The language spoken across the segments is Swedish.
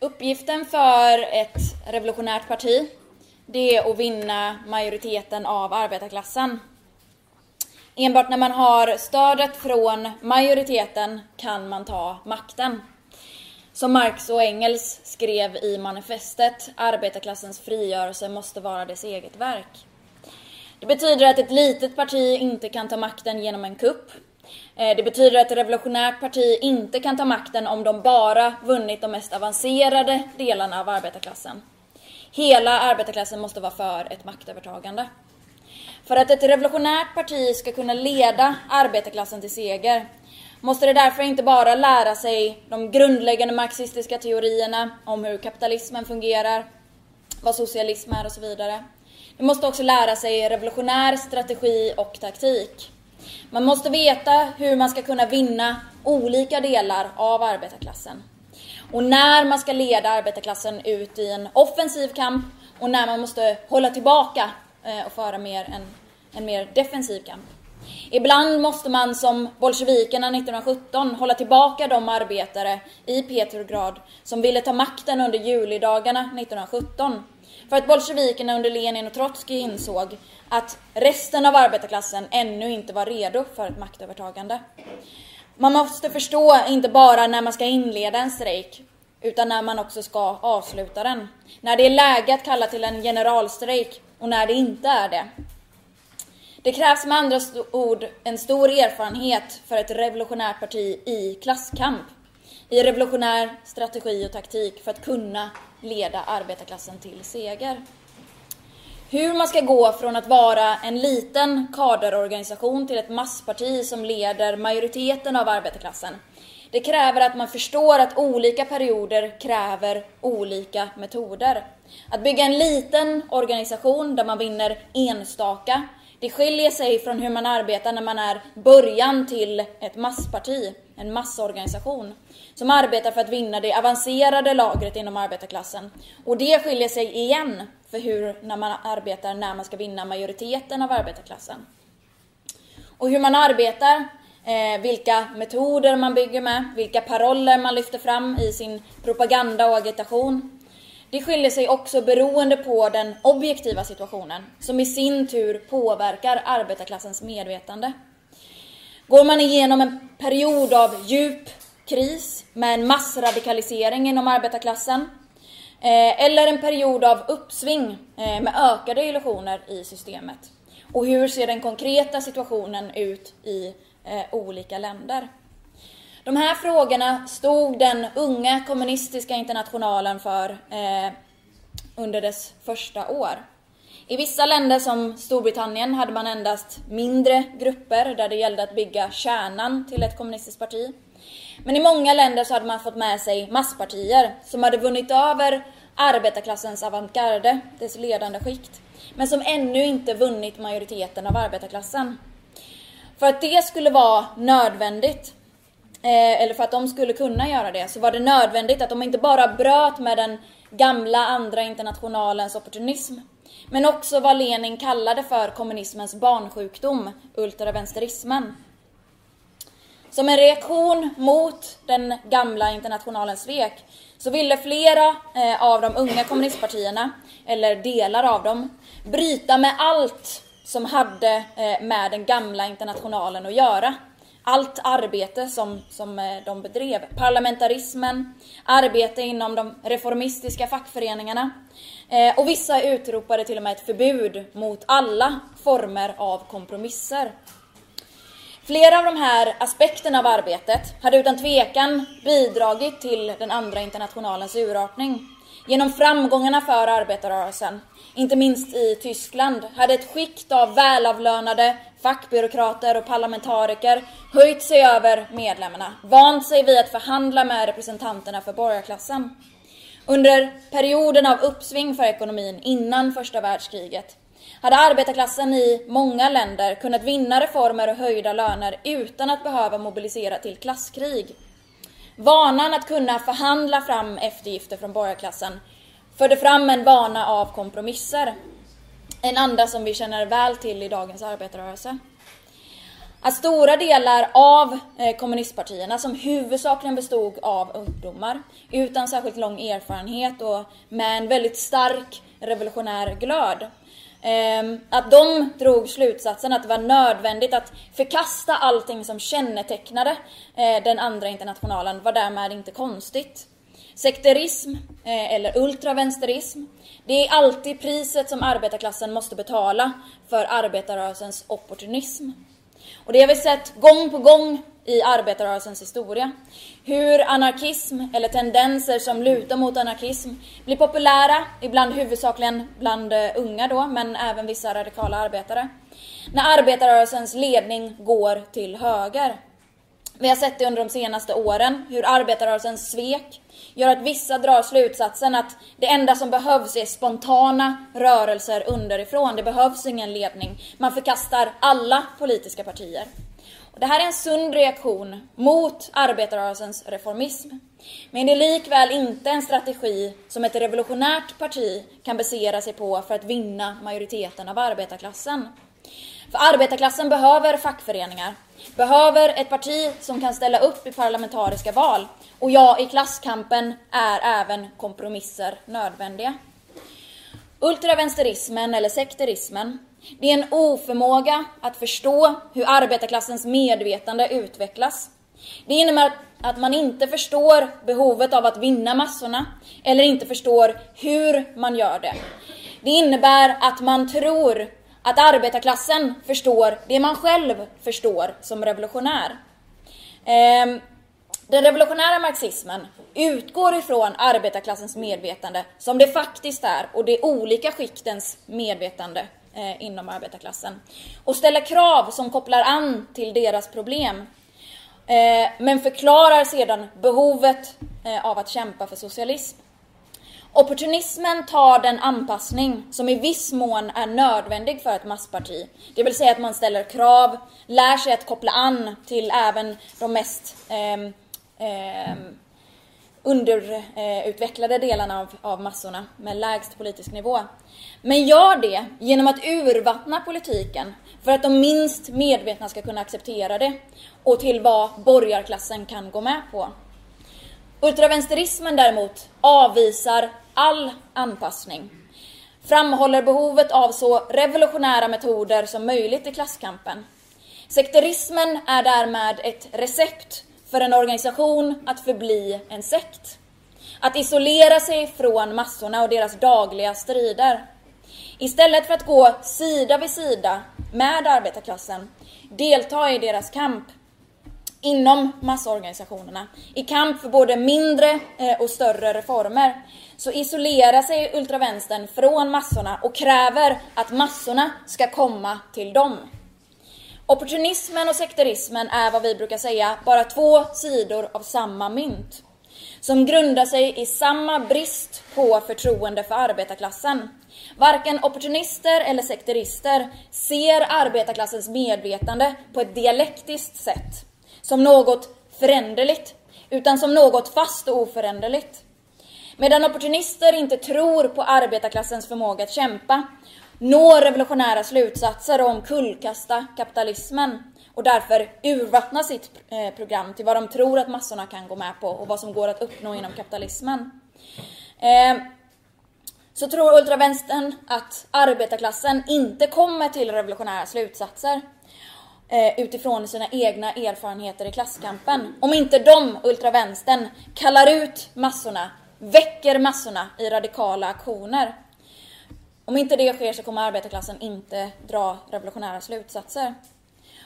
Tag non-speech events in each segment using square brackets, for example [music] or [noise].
Uppgiften för ett revolutionärt parti, det är att vinna majoriteten av arbetarklassen. Enbart när man har stödet från majoriteten kan man ta makten. Som Marx och Engels skrev i manifestet, arbetarklassens frigörelse måste vara dess eget verk. Det betyder att ett litet parti inte kan ta makten genom en kupp. Eh, det betyder att ett revolutionärt parti inte kan ta makten om de bara vunnit de mest avancerade delarna av arbetarklassen. Hela arbetarklassen måste vara för ett maktövertagande. För att ett revolutionärt parti ska kunna leda arbetarklassen till seger måste det därför inte bara lära sig de grundläggande marxistiska teorierna om hur kapitalismen fungerar, vad socialism är och så vidare. Det måste också lära sig revolutionär strategi och taktik. Man måste veta hur man ska kunna vinna olika delar av arbetarklassen. Och när man ska leda arbetarklassen ut i en offensiv kamp och när man måste hålla tillbaka eh, och föra mer en, en mer defensiv kamp. Ibland måste man som bolsjevikerna 1917 hålla tillbaka de arbetare i Petrograd som ville ta makten under julidagarna 1917. För att bolsjevikerna under Lenin och Trotskij insåg att resten av arbetarklassen ännu inte var redo för ett maktövertagande. Man måste förstå inte bara när man ska inleda en strejk, utan när man också ska avsluta den. När det är läge att kalla till en generalstrejk och när det inte är det. Det krävs med andra ord en stor erfarenhet för ett revolutionärt parti i klasskamp, i revolutionär strategi och taktik för att kunna leda arbetarklassen till seger. Hur man ska gå från att vara en liten kaderorganisation till ett massparti som leder majoriteten av arbetarklassen. Det kräver att man förstår att olika perioder kräver olika metoder. Att bygga en liten organisation där man vinner enstaka det skiljer sig från hur man arbetar när man är början till ett massparti, en massorganisation, som arbetar för att vinna det avancerade lagret inom arbetarklassen. Och det skiljer sig igen för hur när man arbetar när man ska vinna majoriteten av arbetarklassen. Och hur man arbetar, eh, vilka metoder man bygger med, vilka paroller man lyfter fram i sin propaganda och agitation, det skiljer sig också beroende på den objektiva situationen, som i sin tur påverkar arbetarklassens medvetande. Går man igenom en period av djup kris med en massradikalisering inom arbetarklassen, eh, eller en period av uppsving eh, med ökade illusioner i systemet? Och hur ser den konkreta situationen ut i eh, olika länder? De här frågorna stod den unga kommunistiska internationalen för eh, under dess första år. I vissa länder som Storbritannien hade man endast mindre grupper där det gällde att bygga kärnan till ett kommunistiskt parti. Men i många länder så hade man fått med sig masspartier som hade vunnit över arbetarklassens avantgarde, dess ledande skikt, men som ännu inte vunnit majoriteten av arbetarklassen. För att det skulle vara nödvändigt eh, eller för att de skulle kunna göra det, så var det nödvändigt att de inte bara bröt med den gamla andra internationalens opportunism, men också vad Lenin kallade för kommunismens barnsjukdom, ultravänsterismen. Som en reaktion mot den gamla internationalens svek så ville flera eh, av de unga kommunistpartierna, eller delar av dem, bryta med allt som hade eh, med den gamla internationalen att göra allt arbete som, som eh, de bedrev. Parlamentarismen, arbete inom de reformistiska fackföreningarna. Eh, och vissa utropade till och med ett förbud mot alla former av kompromisser. Flera av de här aspekterna av arbetet hade utan tvekan bidragit till den andra internationalens urartning. Genom framgångarna för arbetarrörelsen, inte minst i Tyskland, hade ett skikt av välavlönade fackbyråkrater och parlamentariker höjt sig över medlemmarna, vant sig vid att förhandla med representanterna för borgarklassen. Under perioden av uppsving för ekonomin innan första världskriget hade arbetarklassen i många länder kunnat vinna reformer och höjda löner utan att behöva mobilisera till klasskrig. Vanan att kunna förhandla fram eftergifter från borgarklassen förde fram en vana av kompromisser. En anda som vi känner väl till i dagens arbetarrörelse. att stora delar av eh, kommunistpartierna, som huvudsakligen bestod av ungdomar utan särskilt lång erfarenhet och med en väldigt stark revolutionär glöd, Ehm, att de drog slutsatsen att det var nödvändigt att förkasta allting som kännetecknade eh, den andra internationalen var därmed inte konstigt. Sekterism, eh, eller ultravänsterism, det är alltid priset som arbetarklassen måste betala för arbetarrörelsens opportunism. Och det har vi sett gång på gång i arbetarrörelsens historia. Hur anarkism, eller tendenser som lutar mot anarkism, blir populära, ibland huvudsakligen bland eh, unga då, men även vissa radikala arbetare. När arbetarrörelsens ledning går till höger. Vi har sett det under de senaste åren, hur arbetarrörelsens svek gör att vissa drar slutsatsen att det enda som behövs är spontana rörelser underifrån. Det behövs ingen ledning. Man förkastar alla politiska partier. Det här är en sund reaktion mot arbetarrörelsens reformism. Men det är likväl inte en strategi som ett revolutionärt parti kan basera sig på för att vinna majoriteten av arbetarklassen. För arbetarklassen behöver fackföreningar, behöver ett parti som kan ställa upp i parlamentariska val. Och ja, i klasskampen är även kompromisser nödvändiga. Ultravänsterismen, eller sekterismen, det är en oförmåga att förstå hur arbetarklassens medvetande utvecklas. Det innebär att man inte förstår behovet av att vinna massorna, eller inte förstår hur man gör det. Det innebär att man tror att arbetarklassen förstår det man själv förstår som revolutionär. Ehm, den revolutionära marxismen utgår ifrån arbetarklassens medvetande som det faktiskt är och de olika skiktens medvetande eh, inom arbetarklassen. Och ställer krav som kopplar an till deras problem. Eh, men förklarar sedan behovet eh, av att kämpa för socialism. Opportunismen tar den anpassning som i viss mån är nödvändig för ett massparti. Det vill säga att man ställer krav, lär sig att koppla an till även de mest eh, eh, underutvecklade delarna av, av massorna med lägst politisk nivå. Men gör det genom att urvattna politiken för att de minst medvetna ska kunna acceptera det och till vad borgarklassen kan gå med på. Ultravänsterismen däremot avvisar all anpassning. Framhåller behovet av så revolutionära metoder som möjligt i klasskampen. Sekterismen är därmed ett recept för en organisation att förbli en sekt. Att isolera sig från massorna och deras dagliga strider. Istället för att gå sida vid sida med arbetarklassen, delta i deras kamp inom massorganisationerna, i kamp för både mindre eh, och större reformer, så isolerar sig ultravänstern från massorna och kräver att massorna ska komma till dem. Opportunismen och sekterismen är vad vi brukar säga bara två sidor av samma mynt. Som grundar sig i samma brist på förtroende för arbetarklassen. Varken opportunister eller sekterister ser arbetarklassens medvetande på ett dialektiskt sätt. Som något föränderligt, utan som något fast och oföränderligt. Medan opportunister inte tror på arbetarklassens förmåga att kämpa, nå revolutionära slutsatser och omkullkasta kapitalismen och därför urvattna sitt eh, program till vad de tror att massorna kan gå med på och vad som går att uppnå inom kapitalismen. Eh, så tror ultravänstern att arbetarklassen inte kommer till revolutionära slutsatser eh, utifrån sina egna erfarenheter i klasskampen. Om inte de, ultravänstern, kallar ut massorna, väcker massorna i radikala aktioner. Om inte det sker så kommer arbetarklassen inte dra revolutionära slutsatser.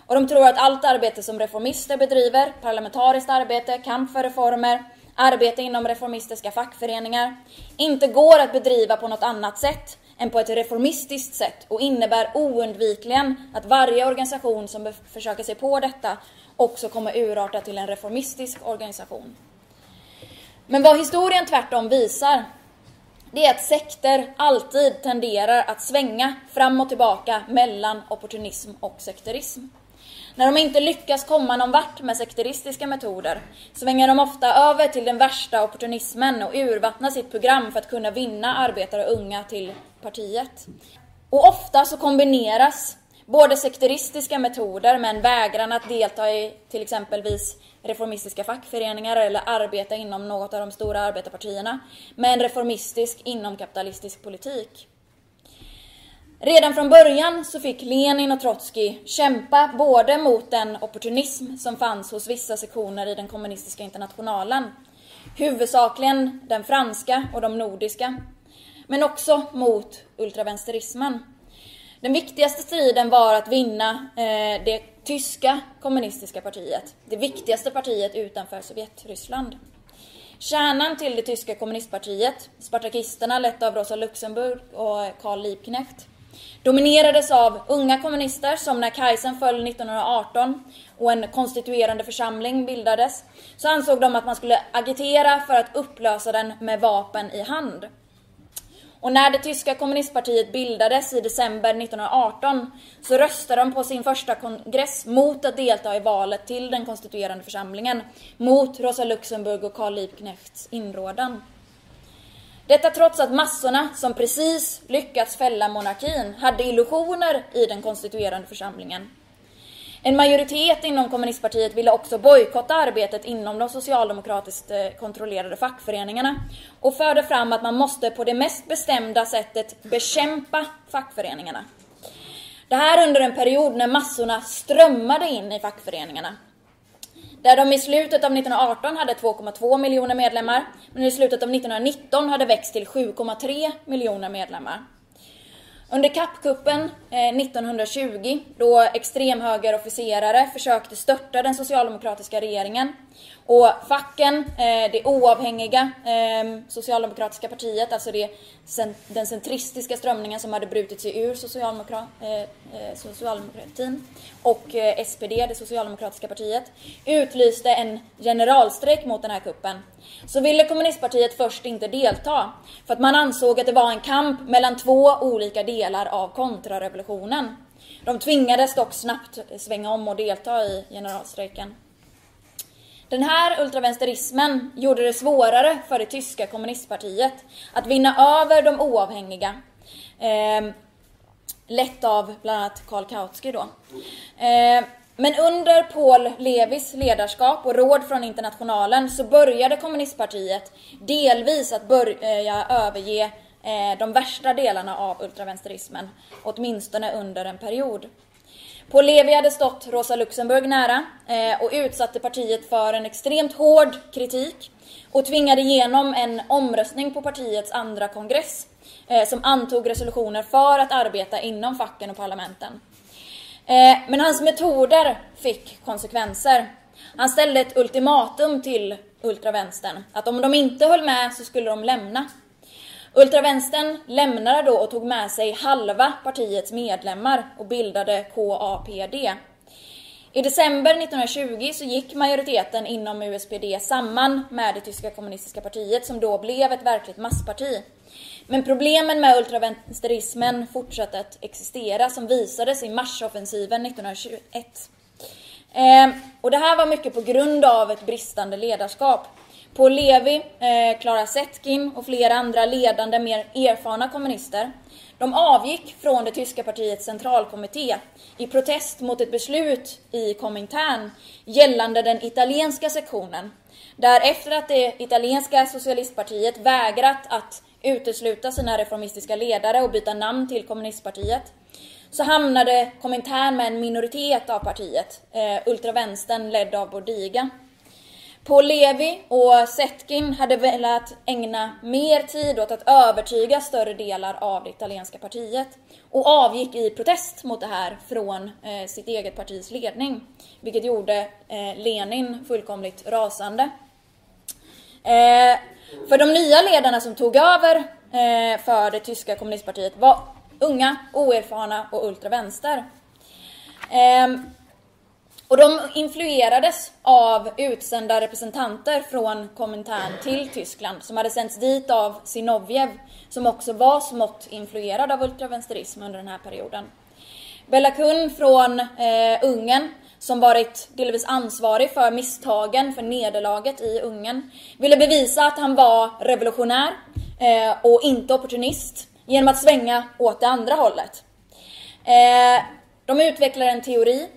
Och de tror att allt arbete som reformister bedriver, parlamentariskt arbete, kamp för reformer, arbete inom reformistiska fackföreningar, inte går att bedriva på något annat sätt än på ett reformistiskt sätt och innebär oundvikligen att varje organisation som försöker sig på detta också kommer urarta till en reformistisk organisation. Men vad historien tvärtom visar det är att sekter alltid tenderar att svänga fram och tillbaka mellan opportunism och sekterism. När de inte lyckas komma någon vart med sekteristiska metoder svänger de ofta över till den värsta opportunismen och urvattnar sitt program för att kunna vinna arbetare och unga till partiet. Och ofta så kombineras Både sekteristiska metoder med en vägran att delta i till exempelvis reformistiska fackföreningar eller arbeta inom något av de stora arbetarpartierna, med en reformistisk inomkapitalistisk politik. Redan från början så fick Lenin och Trotskij kämpa både mot den opportunism som fanns hos vissa sektioner i den kommunistiska internationalen, huvudsakligen den franska och de nordiska, men också mot ultravänsterismen. Den viktigaste striden var att vinna eh, det tyska kommunistiska partiet, det viktigaste partiet utanför Sovjetryssland. Kärnan till det tyska kommunistpartiet, spartakisterna lett av Rosa Luxemburg och Karl Liebknecht, dominerades av unga kommunister som när Kaisen föll 1918 och en konstituerande församling bildades, så ansåg de att man skulle agitera för att upplösa den med vapen i hand. Och när det tyska kommunistpartiet bildades i december 1918 så röstade de på sin första kongress mot att delta i valet till den konstituerande församlingen, mot Rosa Luxemburg och Karl Liebknechts inrådan. Detta trots att massorna, som precis lyckats fälla monarkin, hade illusioner i den konstituerande församlingen. En majoritet inom kommunistpartiet ville också bojkotta arbetet inom de socialdemokratiskt eh, kontrollerade fackföreningarna och förde fram att man måste på det mest bestämda sättet bekämpa fackföreningarna. Det här under en period när massorna strömmade in i fackföreningarna. Där de i slutet av 1918 hade 2,2 miljoner medlemmar, men i slutet av 1919 hade växt till 7,3 miljoner medlemmar. Under kappkuppen eh, 1920, då extremhögerofficerare försökte störta den socialdemokratiska regeringen och facken, eh, det oavhängiga eh, socialdemokratiska partiet, alltså det, den centristiska strömningen som hade brutit sig ur socialdemokratin och SPD, det socialdemokratiska partiet, utlyste en generalstrejk mot den här kuppen. Så ville kommunistpartiet först inte delta, för att man ansåg att det var en kamp mellan två olika delar av kontrarevolutionen. De tvingades dock snabbt svänga om och delta i generalstrejken. Den här ultravänsterismen gjorde det svårare för det tyska kommunistpartiet att vinna över de oavhängiga. Eh, lett av bland annat Karl Kautsky då. Eh, men under Paul Levis ledarskap och råd från Internationalen så började kommunistpartiet delvis att börja överge eh, de värsta delarna av ultravänsterismen, åtminstone under en period. Paul Levi hade stått Rosa Luxemburg nära eh, och utsatte partiet för en extremt hård kritik och tvingade igenom en omröstning på partiets andra kongress eh, som antog resolutioner för att arbeta inom facken och parlamenten. Eh, men hans metoder fick konsekvenser. Han ställde ett ultimatum till ultravänstern, att om de inte höll med så skulle de lämna. Ultravänstern lämnade då och tog med sig halva partiets medlemmar och bildade KAPD. I december 1920 så gick majoriteten inom USPD samman med det tyska kommunistiska partiet som då blev ett verkligt massparti. Men problemen med ultravänsterismen fortsatte att existera som visades i marsoffensiven 1921. Eh, och det här var mycket på grund av ett bristande ledarskap. Paul Levi, eh, Clara Zetkin och flera andra ledande, mer erfarna kommunister, de avgick från det tyska partiets centralkommitté i protest mot ett beslut i Komintern gällande den italienska sektionen. Där efter att det italienska socialistpartiet vägrat att utesluta sina reformistiska ledare och byta namn till kommunistpartiet, så hamnade Komintern med en minoritet av partiet, eh, ultravänstern ledd av Bordiga. Paul Levi och Setkin hade velat ägna mer tid åt att övertyga större delar av det italienska partiet och avgick i protest mot det här från eh, sitt eget partis ledning, vilket gjorde eh, Lenin fullkomligt rasande. Eh, för de nya ledarna som tog över eh, för det tyska kommunistpartiet var unga, oerfarna och ultravänster. Eh, och de influerades av utsända representanter från Komintern till Tyskland som hade sänts dit av Zinovjev som också var smått influerad av ultravänsterism under den här perioden. Bella Kun från eh, Ungern som varit delvis ansvarig för misstagen, för nederlaget i Ungern, ville bevisa att han var revolutionär eh, och inte opportunist genom att svänga åt det andra hållet. Eh, De utvecklade en teori,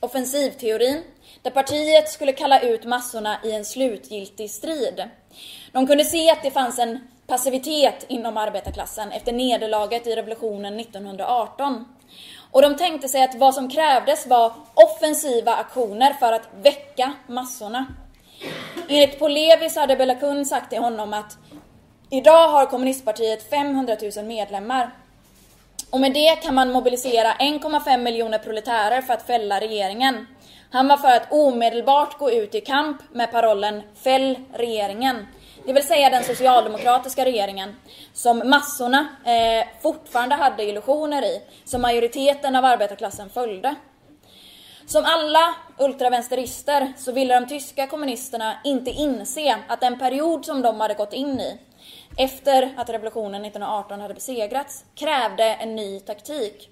offensivteorin, där partiet skulle kalla ut massorna i en slutgiltig strid. De kunde se att det fanns en passivitet inom arbetarklassen efter nederlaget i revolutionen 1918. Och de tänkte sig att vad som krävdes var offensiva aktioner för att väcka massorna. Enligt Polevi hade Belakun sagt till honom att idag har kommunistpartiet 500 000 medlemmar. Och med det kan man mobilisera 1,5 miljoner proletärer för att fälla regeringen. Han var för att omedelbart gå ut i kamp med parollen Fäll regeringen det vill säga den socialdemokratiska regeringen, som massorna eh, fortfarande hade illusioner i, som majoriteten av arbetarklassen följde. Som alla ultravänsterister så ville de tyska kommunisterna inte inse att den period som de hade gått in i, efter att revolutionen 1918 hade besegrats, krävde en ny taktik.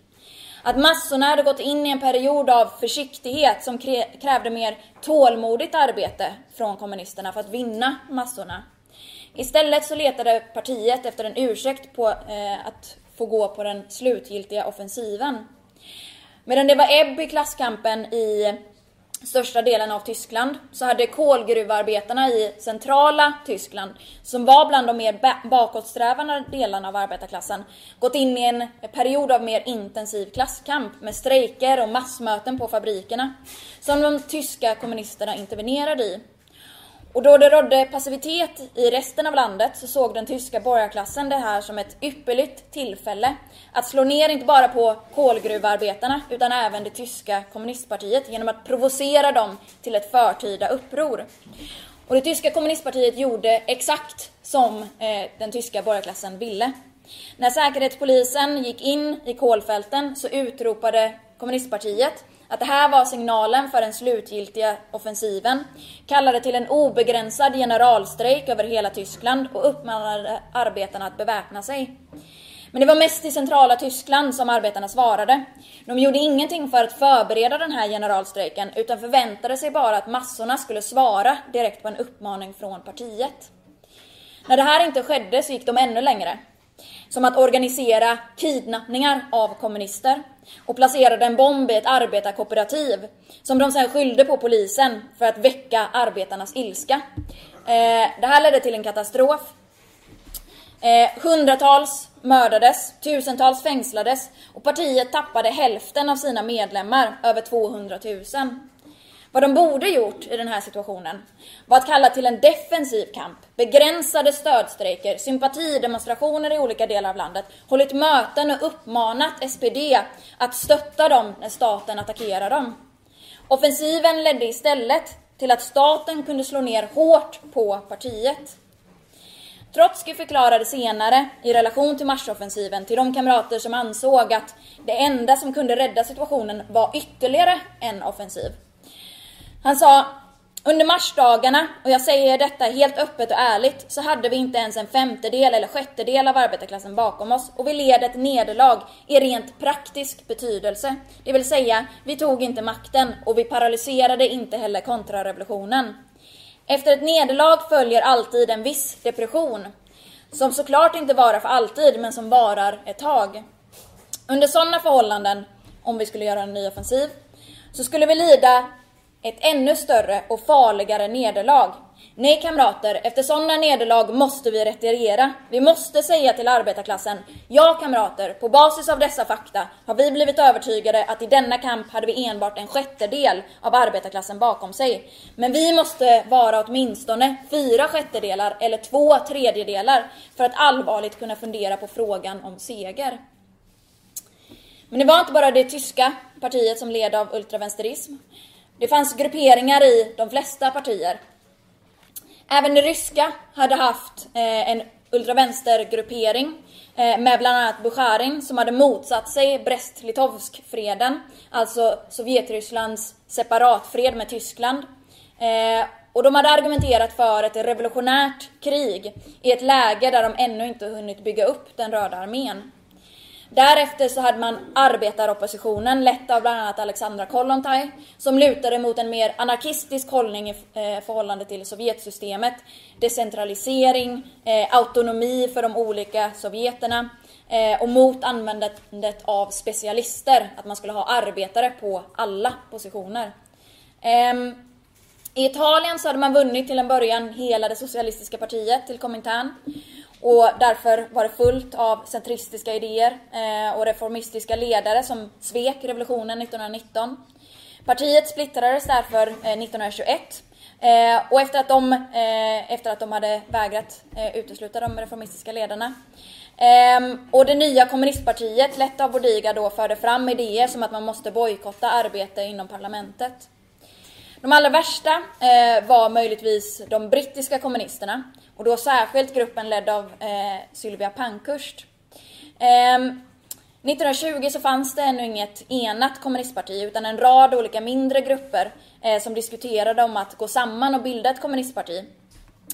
Att massorna hade gått in i en period av försiktighet som krävde mer tålmodigt arbete från kommunisterna för att vinna massorna. Istället så letade partiet efter en ursäkt på eh, att få gå på den slutgiltiga offensiven. Medan det var ebb i klasskampen i största delen av Tyskland så hade kolgruvarbetarna i centrala Tyskland, som var bland de mer bakåtsträvande delarna av arbetarklassen, gått in i en period av mer intensiv klasskamp med strejker och massmöten på fabrikerna, som de tyska kommunisterna intervenerade i. Och då det rådde passivitet i resten av landet så såg den tyska borgarklassen det här som ett ypperligt tillfälle att slå ner inte bara på kolgruvarbetarna utan även det tyska kommunistpartiet genom att provocera dem till ett förtida uppror. Och det tyska kommunistpartiet gjorde exakt som eh, den tyska borgarklassen ville. När säkerhetspolisen gick in i kolfälten så utropade kommunistpartiet att det här var signalen för den slutgiltiga offensiven, kallade till en obegränsad generalstrejk över hela Tyskland och uppmanade arbetarna att beväpna sig. Men det var mest i centrala Tyskland som arbetarna svarade. De gjorde ingenting för att förbereda den här generalstrejken utan förväntade sig bara att massorna skulle svara direkt på en uppmaning från partiet. När det här inte skedde så gick de ännu längre. Som att organisera kidnappningar av kommunister och placerade en bomb i ett arbetarkooperativ som de sen skyllde på polisen för att väcka arbetarnas ilska. Eh, det här ledde till en katastrof. Eh, hundratals mördades, tusentals fängslades och partiet tappade hälften av sina medlemmar, över 200 000. Vad de borde gjort i den här situationen var att kalla till en defensiv kamp, begränsade stödstrejker, sympatidemonstrationer i olika delar av landet, hållit möten och uppmanat SPD att stötta dem när staten attackerar dem. Offensiven ledde istället till att staten kunde slå ner hårt på partiet. Trotsky förklarade senare, i relation till marsoffensiven, till de kamrater som ansåg att det enda som kunde rädda situationen var ytterligare en offensiv. Han sa under marsdagarna, och jag säger detta helt öppet och ärligt, så hade vi inte ens en femtedel eller sjättedel av arbetarklassen bakom oss och vi led ett nederlag i rent praktisk betydelse. Det vill säga, vi tog inte makten och vi paralyserade inte heller kontrarevolutionen. Efter ett nederlag följer alltid en viss depression, som såklart inte varar för alltid, men som varar ett tag. Under sådana förhållanden, om vi skulle göra en ny offensiv, så skulle vi lida ett ännu större och farligare nederlag. Nej kamrater, efter sådana nederlag måste vi retirera. Vi måste säga till arbetarklassen, ja kamrater, på basis av dessa fakta har vi blivit övertygade att i denna kamp hade vi enbart en sjättedel av arbetarklassen bakom sig. Men vi måste vara åtminstone fyra sjättedelar eller två tredjedelar för att allvarligt kunna fundera på frågan om seger. Men det var inte bara det tyska partiet som led av ultravänsterism. Det fanns grupperingar i de flesta partier. Även det ryska hade haft eh, en ultravänstergruppering eh, med bland annat Bukharin som hade motsatt sig Brest-Litovsk-freden, alltså Sovjetrysslands separatfred med Tyskland. Eh, och de hade argumenterat för ett revolutionärt krig i ett läge där de ännu inte hunnit bygga upp den röda armén. Därefter så hade man arbetaroppositionen lett av bland annat Alexandra Kollontaj som lutade mot en mer anarkistisk hållning i eh, förhållande till Sovjetsystemet. Decentralisering, eh, autonomi för de olika sovjeterna eh, och mot användandet av specialister, att man skulle ha arbetare på alla positioner. Ehm, I Italien så hade man vunnit till en början hela det socialistiska partiet till Komintern. Och därför var det fullt av centristiska idéer eh, och reformistiska ledare som svek revolutionen 1919. Partiet splittrades därför eh, 1921 eh, och efter att de, efter att de hade vägrat utesluta de reformistiska ledarna ehm, och det nya kommunistpartiet, lett av Bodiga, då förde fram idéer som att man måste bojkotta arbete inom parlamentet. De allra värsta eh, var möjligtvis de brittiska kommunisterna och då särskilt gruppen ledd av eh, Sylvia Pankhurst. Eh, 1920 så fanns det ännu inget enat kommunistparti utan en rad olika mindre grupper eh, som diskuterade om att gå samman och bilda ett kommunistparti.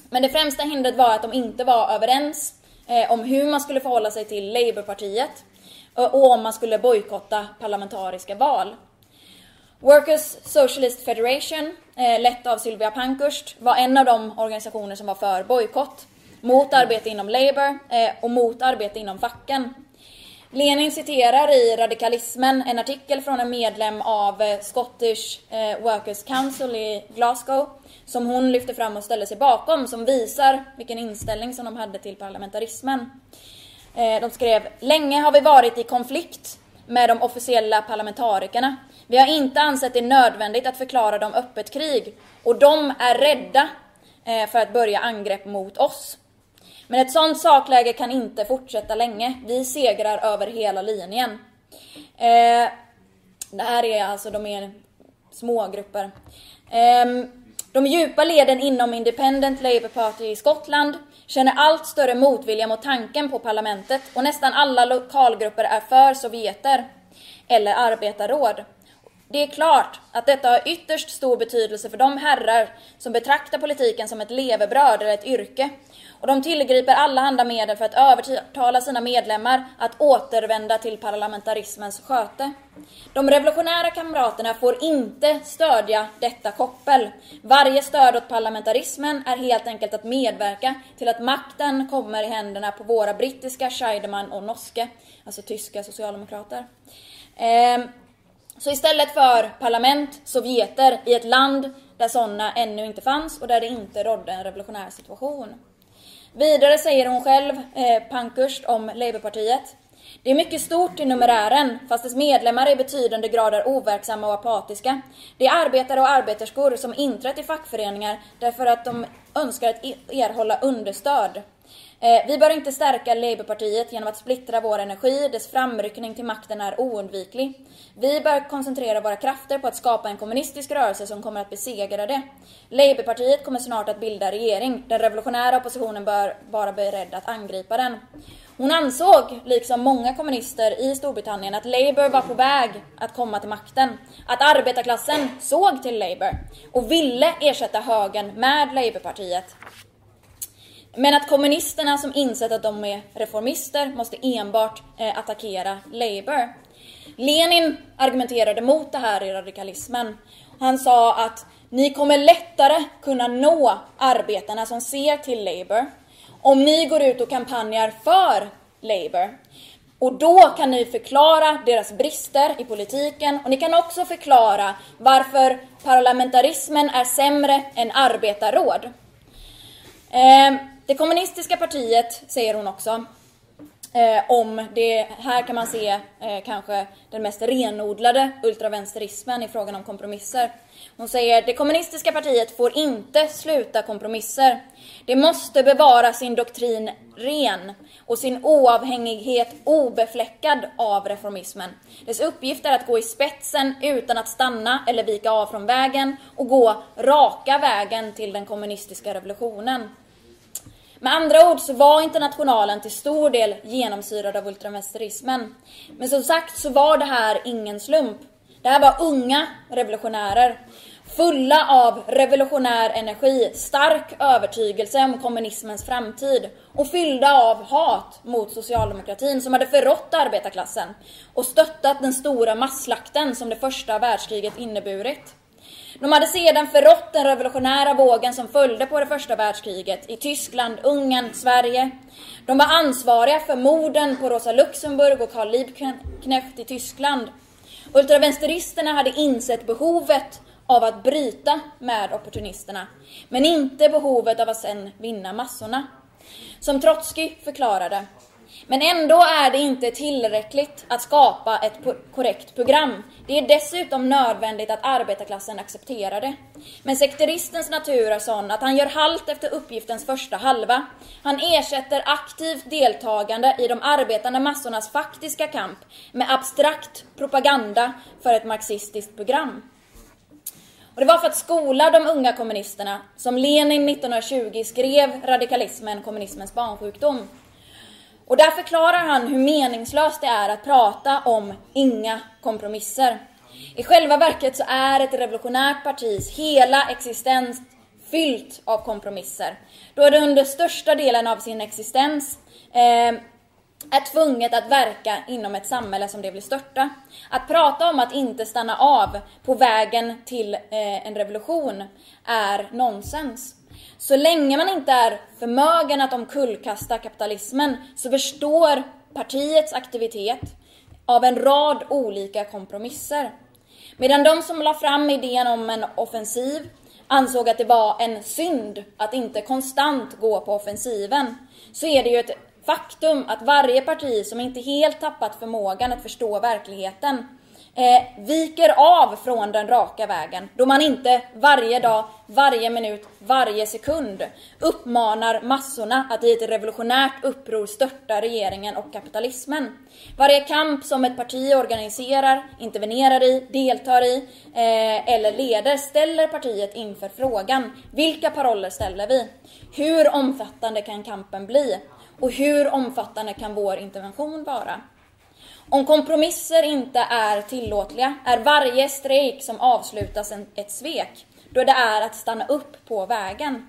Men det främsta hindret var att de inte var överens eh, om hur man skulle förhålla sig till Labourpartiet eh, och om man skulle bojkotta parlamentariska val. Workers Socialist Federation, eh, lett av Sylvia Pankhurst, var en av de organisationer som var för bojkott. Mot arbete inom Labour eh, och mot arbete inom facken. Lenin citerar i Radikalismen en artikel från en medlem av eh, Scottish eh, Workers Council i Glasgow som hon lyfter fram och ställer sig bakom som visar vilken inställning som de hade till parlamentarismen. Eh, de skrev Länge har vi varit i konflikt med de officiella parlamentarikerna. Vi har inte ansett det nödvändigt att förklara dem öppet krig och de är rädda eh, för att börja angrepp mot oss. Men ett sådant sakläge kan inte fortsätta länge. Vi segrar över hela linjen. Eh, det här är alltså, de är små grupper. Ehm, de djupa leden inom Independent Labour Party i Skottland känner allt större motvilja mot tanken på parlamentet och nästan alla lokalgrupper är för sovjeter eller arbetarråd. Det är klart att detta har ytterst stor betydelse för de herrar som betraktar politiken som ett levebröd eller ett yrke och de tillgriper allehanda medel för att övertala sina medlemmar att återvända till parlamentarismens sköte. De revolutionära kamraterna får inte stödja detta koppel. Varje stöd åt parlamentarismen är helt enkelt att medverka till att makten kommer i händerna på våra brittiska Scheidemann och Noske, alltså tyska socialdemokrater. Ehm, så istället för parlament, sovjeter, i ett land där sådana ännu inte fanns och där det inte rådde en revolutionär situation. Vidare säger hon själv, eh, Pankhurst, om Labourpartiet. Det är mycket stort i numerären, fast dess medlemmar är i betydande grad är overksamma och apatiska. Det är arbetare och arbeterskor som inträtt i fackföreningar därför att de önskar att e-, erhålla understöd. Eh, vi bör inte stärka Labourpartiet genom att splittra vår energi, dess framryckning till makten är oundviklig. Vi bör koncentrera våra krafter på att skapa en kommunistisk rörelse som kommer att besegra det. Labourpartiet kommer snart att bilda regering. Den revolutionära oppositionen bör vara beredd att angripa den. Hon ansåg, liksom många kommunister i Storbritannien, att Labour var på väg att komma till makten. Att arbetarklassen såg till Labour och ville ersätta högern med Labourpartiet. Men att kommunisterna som insett att de är reformister måste enbart eh, attackera Labour. Lenin argumenterade mot det här i radikalismen. Han sa att ni kommer lättare kunna nå arbetarna som ser till Labour om ni går ut och kampanjar för Labour. Och då kan ni förklara deras brister i politiken och ni kan också förklara varför parlamentarismen är sämre än arbetarråd. Eh, det kommunistiska partiet, säger hon också, eh, om det, här kan man se eh, kanske den mest renodlade ultravänsterismen i frågan om kompromisser. Hon säger det kommunistiska partiet får inte sluta kompromisser. Det måste bevara sin doktrin ren och sin oavhängighet obefläckad av reformismen. Dess uppgift är att gå i spetsen utan att stanna eller vika av från vägen och gå raka vägen till den kommunistiska revolutionen. Med andra ord så var internationalen till stor del genomsyrad av ultravänsterismen. Men som sagt så var det här ingen slump. Det här var unga revolutionärer. Fulla av revolutionär energi, stark övertygelse om kommunismens framtid och fyllda av hat mot socialdemokratin som hade förrått arbetarklassen och stöttat den stora masslakten som det första världskriget inneburit. De hade sedan förrått den revolutionära vågen som följde på det första världskriget i Tyskland, Ungern, Sverige. De var ansvariga för morden på Rosa Luxemburg och Karl Liebknecht i Tyskland. Ultravänsteristerna hade insett behovet av att bryta med opportunisterna, men inte behovet av att sen vinna massorna. Som Trotsky förklarade, men ändå är det inte tillräckligt att skapa ett korrekt program. Det är dessutom nödvändigt att arbetarklassen accepterar det. Men sekteristens natur är sån att han gör halt efter uppgiftens första halva. Han ersätter aktivt deltagande i de arbetande massornas faktiska kamp med abstrakt propaganda för ett marxistiskt program. Och det var för att skola de unga kommunisterna som Lenin 1920 skrev radikalismen kommunismens barnsjukdom. Och där förklarar han hur meningslöst det är att prata om inga kompromisser. I själva verket så är ett revolutionärt partis hela existens fyllt av kompromisser. Då är det under största delen av sin existens eh, är tvunget att verka inom ett samhälle som det vill störta. Att prata om att inte stanna av på vägen till eh, en revolution är nonsens. Så länge man inte är förmögen att omkullkasta kapitalismen så består partiets aktivitet av en rad olika kompromisser. Medan de som la fram idén om en offensiv ansåg att det var en synd att inte konstant gå på offensiven, så är det ju ett faktum att varje parti som inte helt tappat förmågan att förstå verkligheten eh, viker av från den raka vägen då man inte varje dag, varje minut, varje sekund uppmanar massorna att i ett revolutionärt uppror störta regeringen och kapitalismen. Varje kamp som ett parti organiserar, intervenerar i, deltar i eh, eller leder ställer partiet inför frågan vilka paroller ställer vi? Hur omfattande kan kampen bli? Och hur omfattande kan vår intervention vara? Om kompromisser inte är tillåtliga är varje strejk som avslutas ett svek, då det är att stanna upp på vägen.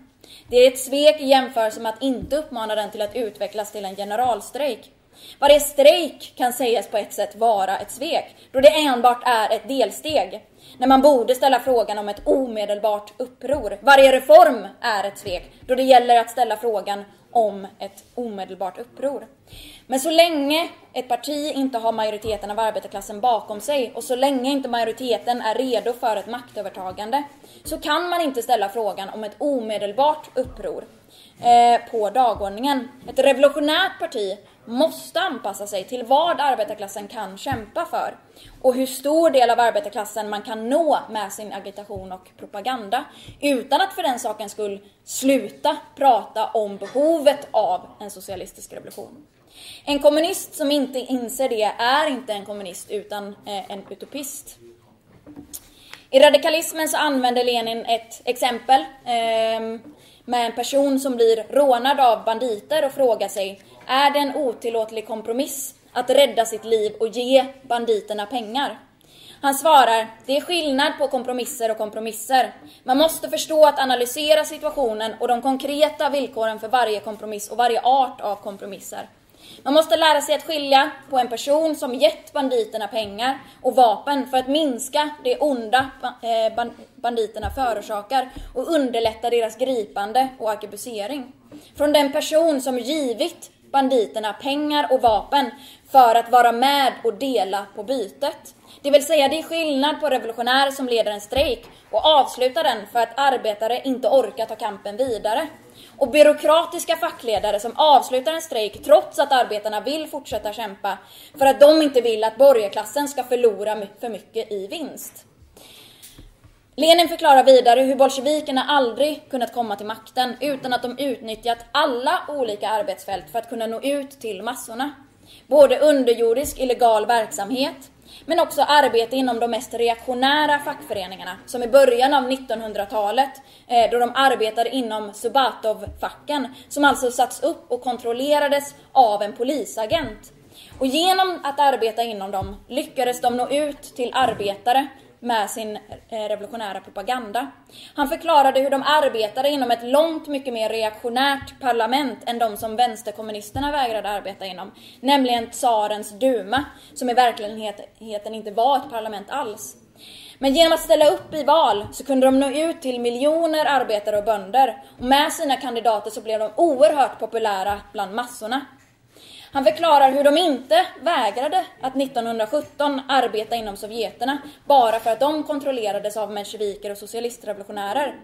Det är ett svek i jämförelse med att inte uppmana den till att utvecklas till en generalstrejk. Varje strejk kan sägas på ett sätt vara ett svek, då det enbart är ett delsteg. När man borde ställa frågan om ett omedelbart uppror. Varje reform är ett svek, då det gäller att ställa frågan om ett omedelbart uppror. Men så länge ett parti inte har majoriteten av arbetarklassen bakom sig och så länge inte majoriteten är redo för ett maktövertagande så kan man inte ställa frågan om ett omedelbart uppror eh, på dagordningen. Ett revolutionärt parti måste anpassa sig till vad arbetarklassen kan kämpa för och hur stor del av arbetarklassen man kan nå med sin agitation och propaganda utan att för den sakens skull sluta prata om behovet av en socialistisk revolution. En kommunist som inte inser det är inte en kommunist utan eh, en utopist. I radikalismen så använder Lenin ett exempel ehm, med en person som blir rånad av banditer och frågar sig är det en otillåtlig kompromiss att rädda sitt liv och ge banditerna pengar? Han svarar, det är skillnad på kompromisser och kompromisser. Man måste förstå att analysera situationen och de konkreta villkoren för varje kompromiss och varje art av kompromisser. Man måste lära sig att skilja på en person som gett banditerna pengar och vapen för att minska det onda eh, banditerna förorsakar och underlätta deras gripande och arkebusering. Från den person som givit banditerna pengar och vapen för att vara med och dela på bytet. Det vill säga, det är skillnad på revolutionärer som leder en strejk och avslutar den för att arbetare inte orkar ta kampen vidare. Och byråkratiska fackledare som avslutar en strejk trots att arbetarna vill fortsätta kämpa för att de inte vill att borgarklassen ska förlora för mycket i vinst. Lenin förklarar vidare hur bolsjevikerna aldrig kunnat komma till makten utan att de utnyttjat alla olika arbetsfält för att kunna nå ut till massorna. Både underjordisk illegal verksamhet, men också arbete inom de mest reaktionära fackföreningarna, som i början av 1900-talet, eh, då de arbetade inom Subatov-facken, som alltså satts upp och kontrollerades av en polisagent. Och genom att arbeta inom dem lyckades de nå ut till arbetare med sin eh, revolutionära propaganda. Han förklarade hur de arbetade inom ett långt mycket mer reaktionärt parlament än de som vänsterkommunisterna vägrade arbeta inom, nämligen tsarens duma, som i verkligheten inte var ett parlament alls. Men genom att ställa upp i val så kunde de nå ut till miljoner arbetare och bönder. Och med sina kandidater så blev de oerhört populära bland massorna. Han förklarar hur de inte vägrade att 1917 arbeta inom Sovjeterna bara för att de kontrollerades av mensjeviker och socialistrevolutionärer.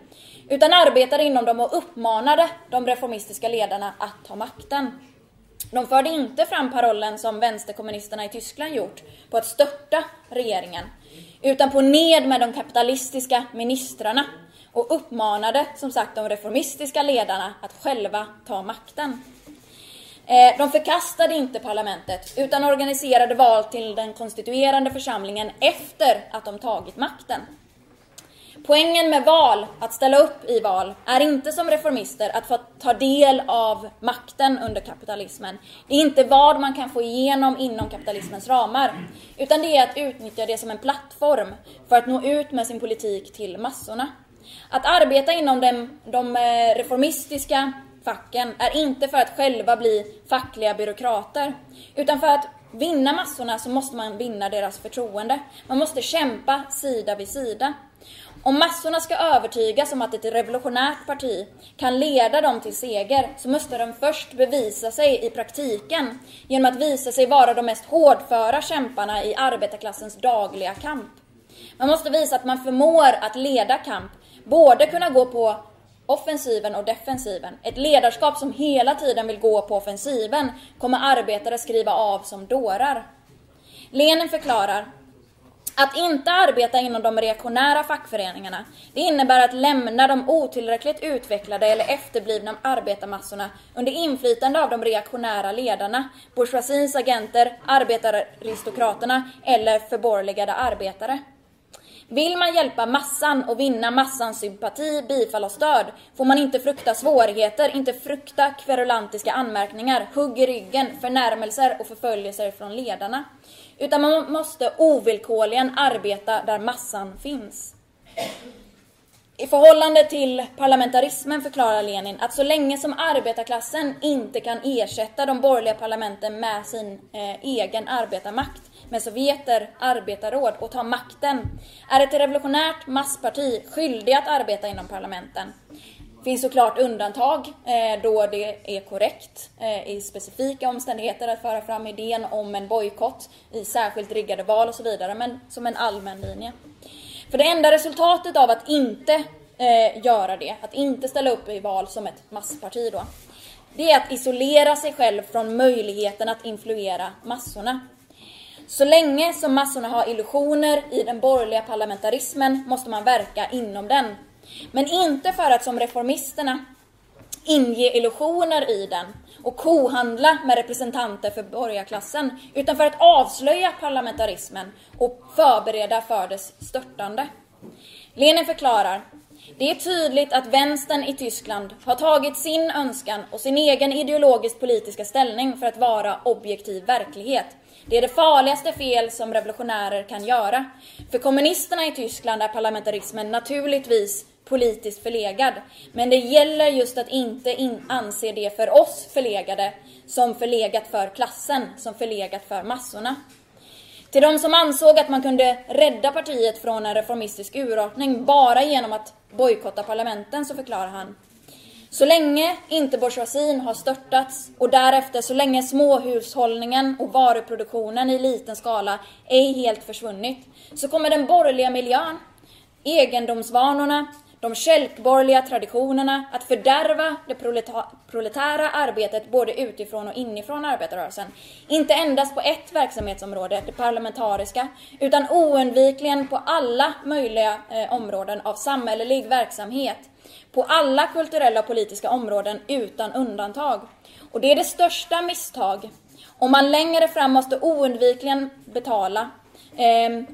Utan arbetade inom dem och uppmanade de reformistiska ledarna att ta makten. De förde inte fram parollen som vänsterkommunisterna i Tyskland gjort på att störta regeringen, utan på ned med de kapitalistiska ministrarna och uppmanade som sagt de reformistiska ledarna att själva ta makten. Eh, de förkastade inte parlamentet utan organiserade val till den konstituerande församlingen efter att de tagit makten. Poängen med val, att ställa upp i val, är inte som reformister att få ta del av makten under kapitalismen. Det är inte vad man kan få igenom inom kapitalismens ramar, utan det är att utnyttja det som en plattform för att nå ut med sin politik till massorna. Att arbeta inom de, de reformistiska facken är inte för att själva bli fackliga byråkrater, utan för att vinna massorna så måste man vinna deras förtroende. Man måste kämpa sida vid sida. Om massorna ska övertygas om att ett revolutionärt parti kan leda dem till seger så måste de först bevisa sig i praktiken genom att visa sig vara de mest hårdföra kämparna i arbetarklassens dagliga kamp. Man måste visa att man förmår att leda kamp, både kunna gå på offensiven och defensiven. Ett ledarskap som hela tiden vill gå på offensiven kommer arbetare skriva av som dårar. Lenin förklarar att inte arbeta inom de reaktionära fackföreningarna, det innebär att lämna de otillräckligt utvecklade eller efterblivna arbetarmassorna under inflytande av de reaktionära ledarna, bourgeoisiens agenter, arbetararistokraterna eller förborgerligade arbetare. Vill man hjälpa massan och vinna massans sympati, bifall och stöd får man inte frukta svårigheter, inte frukta kverulantiska anmärkningar, hugg i ryggen, förnärmelser och förföljelser från ledarna. Utan man måste ovillkorligen arbeta där massan finns. I förhållande till parlamentarismen förklarar Lenin att så länge som arbetarklassen inte kan ersätta de borgerliga parlamenten med sin eh, egen arbetarmakt, med sovjeter, arbetarråd och ta makten, är ett revolutionärt massparti skyldigt att arbeta inom parlamenten. Det finns såklart undantag eh, då det är korrekt eh, i specifika omständigheter att föra fram idén om en bojkott i särskilt riggade val och så vidare, men som en allmän linje. För det enda resultatet av att inte eh, göra det, att inte ställa upp i val som ett massparti då, det är att isolera sig själv från möjligheten att influera massorna. Så länge som massorna har illusioner i den borgerliga parlamentarismen måste man verka inom den. Men inte för att som reformisterna inge illusioner i den och kohandla med representanter för borgarklassen, utan för att avslöja parlamentarismen och förbereda för dess störtande. Lenin förklarar det är tydligt att vänstern i Tyskland har tagit sin önskan och sin egen ideologiskt politiska ställning för att vara objektiv verklighet. Det är det farligaste fel som revolutionärer kan göra. För kommunisterna i Tyskland är parlamentarismen naturligtvis politiskt förlegad. Men det gäller just att inte in anse det för oss förlegade som förlegat för klassen, som förlegat för massorna. Till de som ansåg att man kunde rädda partiet från en reformistisk urartning bara genom att bojkotta parlamenten så förklarar han så länge inte bourgeoisien har störtats och därefter så länge småhushållningen och varuproduktionen i liten skala ej helt försvunnit så kommer den borgerliga miljön, egendomsvanorna, de kälkborgerliga traditionerna att fördärva det proletära arbetet både utifrån och inifrån arbetarrörelsen. Inte endast på ett verksamhetsområde, det parlamentariska, utan oundvikligen på alla möjliga eh, områden av samhällelig verksamhet. På alla kulturella och politiska områden utan undantag. Och det är det största misstag om man längre fram måste oundvikligen betala eh,